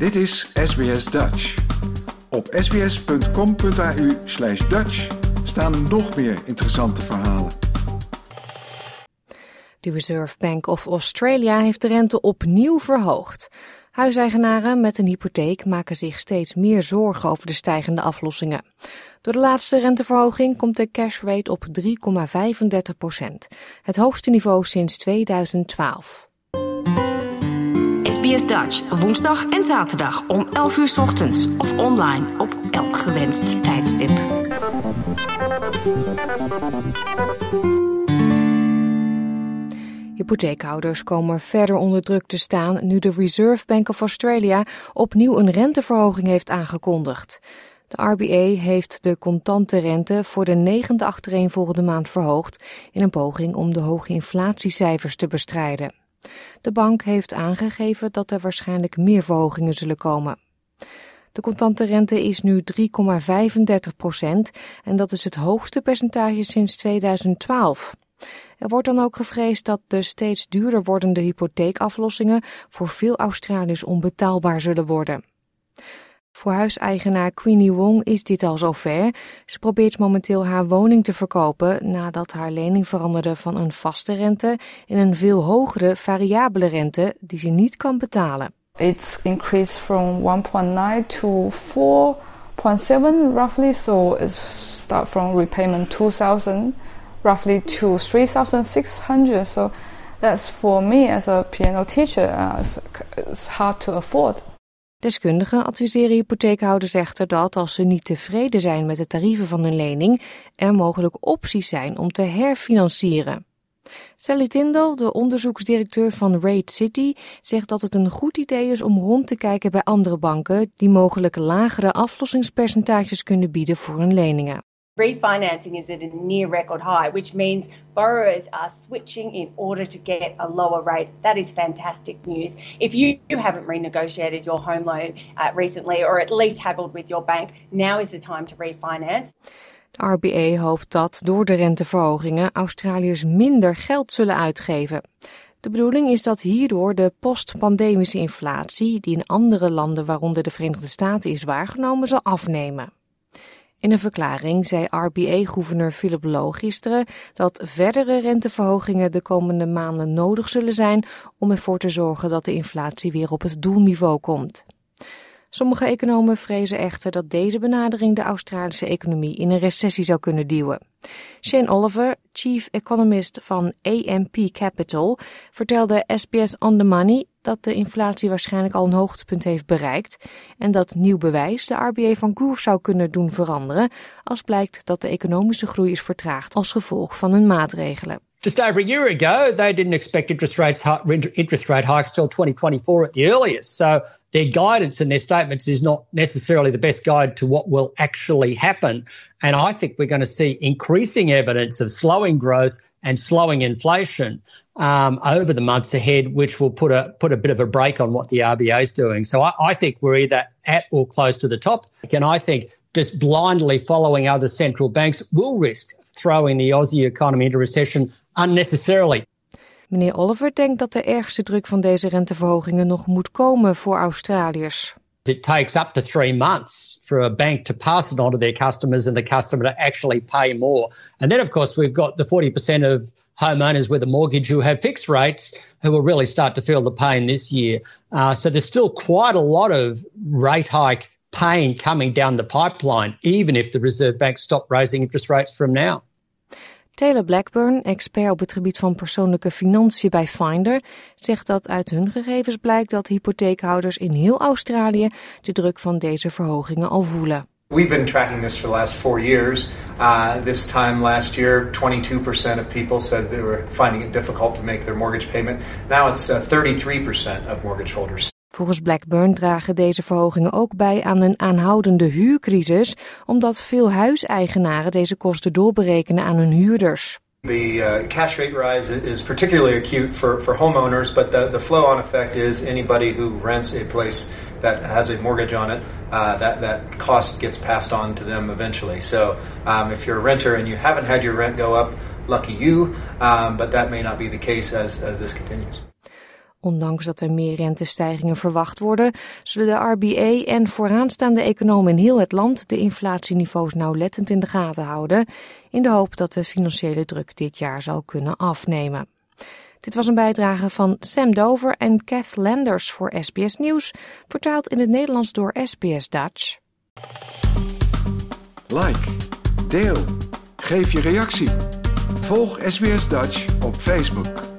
Dit is SBS Dutch. Op sbs.com.au slash Dutch staan nog meer interessante verhalen. De Reserve Bank of Australia heeft de rente opnieuw verhoogd. Huiseigenaren met een hypotheek maken zich steeds meer zorgen over de stijgende aflossingen. Door de laatste renteverhoging komt de cash rate op 3,35 procent, het hoogste niveau sinds 2012. SBS Dutch, woensdag en zaterdag om 11 uur ochtends of online op elk gewenst tijdstip. Hypotheekhouders komen verder onder druk te staan nu de Reserve Bank of Australia opnieuw een renteverhoging heeft aangekondigd. De RBA heeft de contante rente voor de negende achtereenvolgende maand verhoogd in een poging om de hoge inflatiecijfers te bestrijden. De bank heeft aangegeven dat er waarschijnlijk meer verhogingen zullen komen. De contante rente is nu 3,35 procent en dat is het hoogste percentage sinds 2012. Er wordt dan ook gevreesd dat de steeds duurder wordende hypotheekaflossingen voor veel Australiërs onbetaalbaar zullen worden. Voor huiseigenaar Queenie Wong is dit al zover. Ze probeert momenteel haar woning te verkopen nadat haar lening veranderde van een vaste rente in een veel hogere variabele rente die ze niet kan betalen. It's increased from 1.9 to 4.7 roughly, so it's start from repayment 2000 roughly to 3600 so that's for me as a piano teacher uh, it's hard to afford. Deskundigen adviseren hypotheekhouders echter dat als ze niet tevreden zijn met de tarieven van hun lening, er mogelijk opties zijn om te herfinancieren. Sally Tindall, de onderzoeksdirecteur van Raid City, zegt dat het een goed idee is om rond te kijken bij andere banken die mogelijk lagere aflossingspercentages kunnen bieden voor hun leningen. Refinancing is at a near record high, which means borrowers are switching in order to get a lower rate. That is fantastic news. If you, haven't renegotiated your home loan uh, recently or at least haggled with your bank, now is the time to refinance. De RBA hoopt dat door de renteverhogingen Australiërs minder geld zullen uitgeven. De bedoeling is dat hierdoor de postpandemische inflatie, die in andere landen, waaronder de Verenigde Staten, is waargenomen, zal afnemen. In een verklaring zei RBA-gouverneur Philip Lowe gisteren dat verdere renteverhogingen de komende maanden nodig zullen zijn om ervoor te zorgen dat de inflatie weer op het doelniveau komt. Sommige economen vrezen echter dat deze benadering de Australische economie in een recessie zou kunnen duwen. Shane Oliver, chief economist van AMP Capital, vertelde SBS On The Money dat de inflatie waarschijnlijk al een hoogtepunt heeft bereikt en dat nieuw bewijs de RBA van koers zou kunnen doen veranderen als blijkt dat de economische groei is vertraagd als gevolg van hun maatregelen. Just over a year ago, they didn't expect interest rates interest rate hikes till 2024 at the earliest. So their guidance and their statements is not necessarily the best guide to what will actually happen. And I think we're going to see increasing evidence of slowing growth and slowing inflation um, over the months ahead, which will put a put a bit of a break on what the RBA is doing. So I, I think we're either at or close to the top. And I think just blindly following other central banks will risk throwing the Aussie economy into recession unnecessarily. Meneer Oliver denkt dat de ergste druk van deze renteverhogingen nog moet komen voor Australiërs. It takes up to three months for a bank to pass it on to their customers and the customer to actually pay more. And then, of course, we've got the 40% of homeowners with a mortgage who have fixed rates who will really start to feel the pain this year. Uh, so there's still quite a lot of rate hike pain coming down the pipeline, even if the Reserve Bank stop raising interest rates from now. Taylor Blackburn, expert op het gebied van persoonlijke financiën bij Finder, zegt dat uit hun gegevens blijkt dat hypotheekhouders in heel Australië de druk van deze verhogingen al voelen. We've been tracking this for the last four years. Uh, this time last year, 22% of people said they were finding it difficult to make their mortgage payment. Now it's uh, 33% of mortgage holders. Volgens Blackburn dragen deze verhogingen ook bij aan een aanhoudende huurcrisis, omdat veel huiseigenaren deze kosten doorberekenen aan hun huurders. The uh, cash rate rise is particularly acute for, for homeowners, but the, the flow on effect is anybody who rents a place that has a mortgage on it, uh, that, that cost gets passed on to them eventually. So um, if you're a renter and you haven't had your rent go up, lucky you, um, but that may not be the case as, as this continues. Ondanks dat er meer rentestijgingen verwacht worden, zullen de RBA en vooraanstaande economen in heel het land de inflatieniveaus nauwlettend in de gaten houden, in de hoop dat de financiële druk dit jaar zal kunnen afnemen. Dit was een bijdrage van Sam Dover en Kath Landers voor SBS Nieuws, vertaald in het Nederlands door SBS Dutch. Like, deel, geef je reactie. Volg SBS Dutch op Facebook.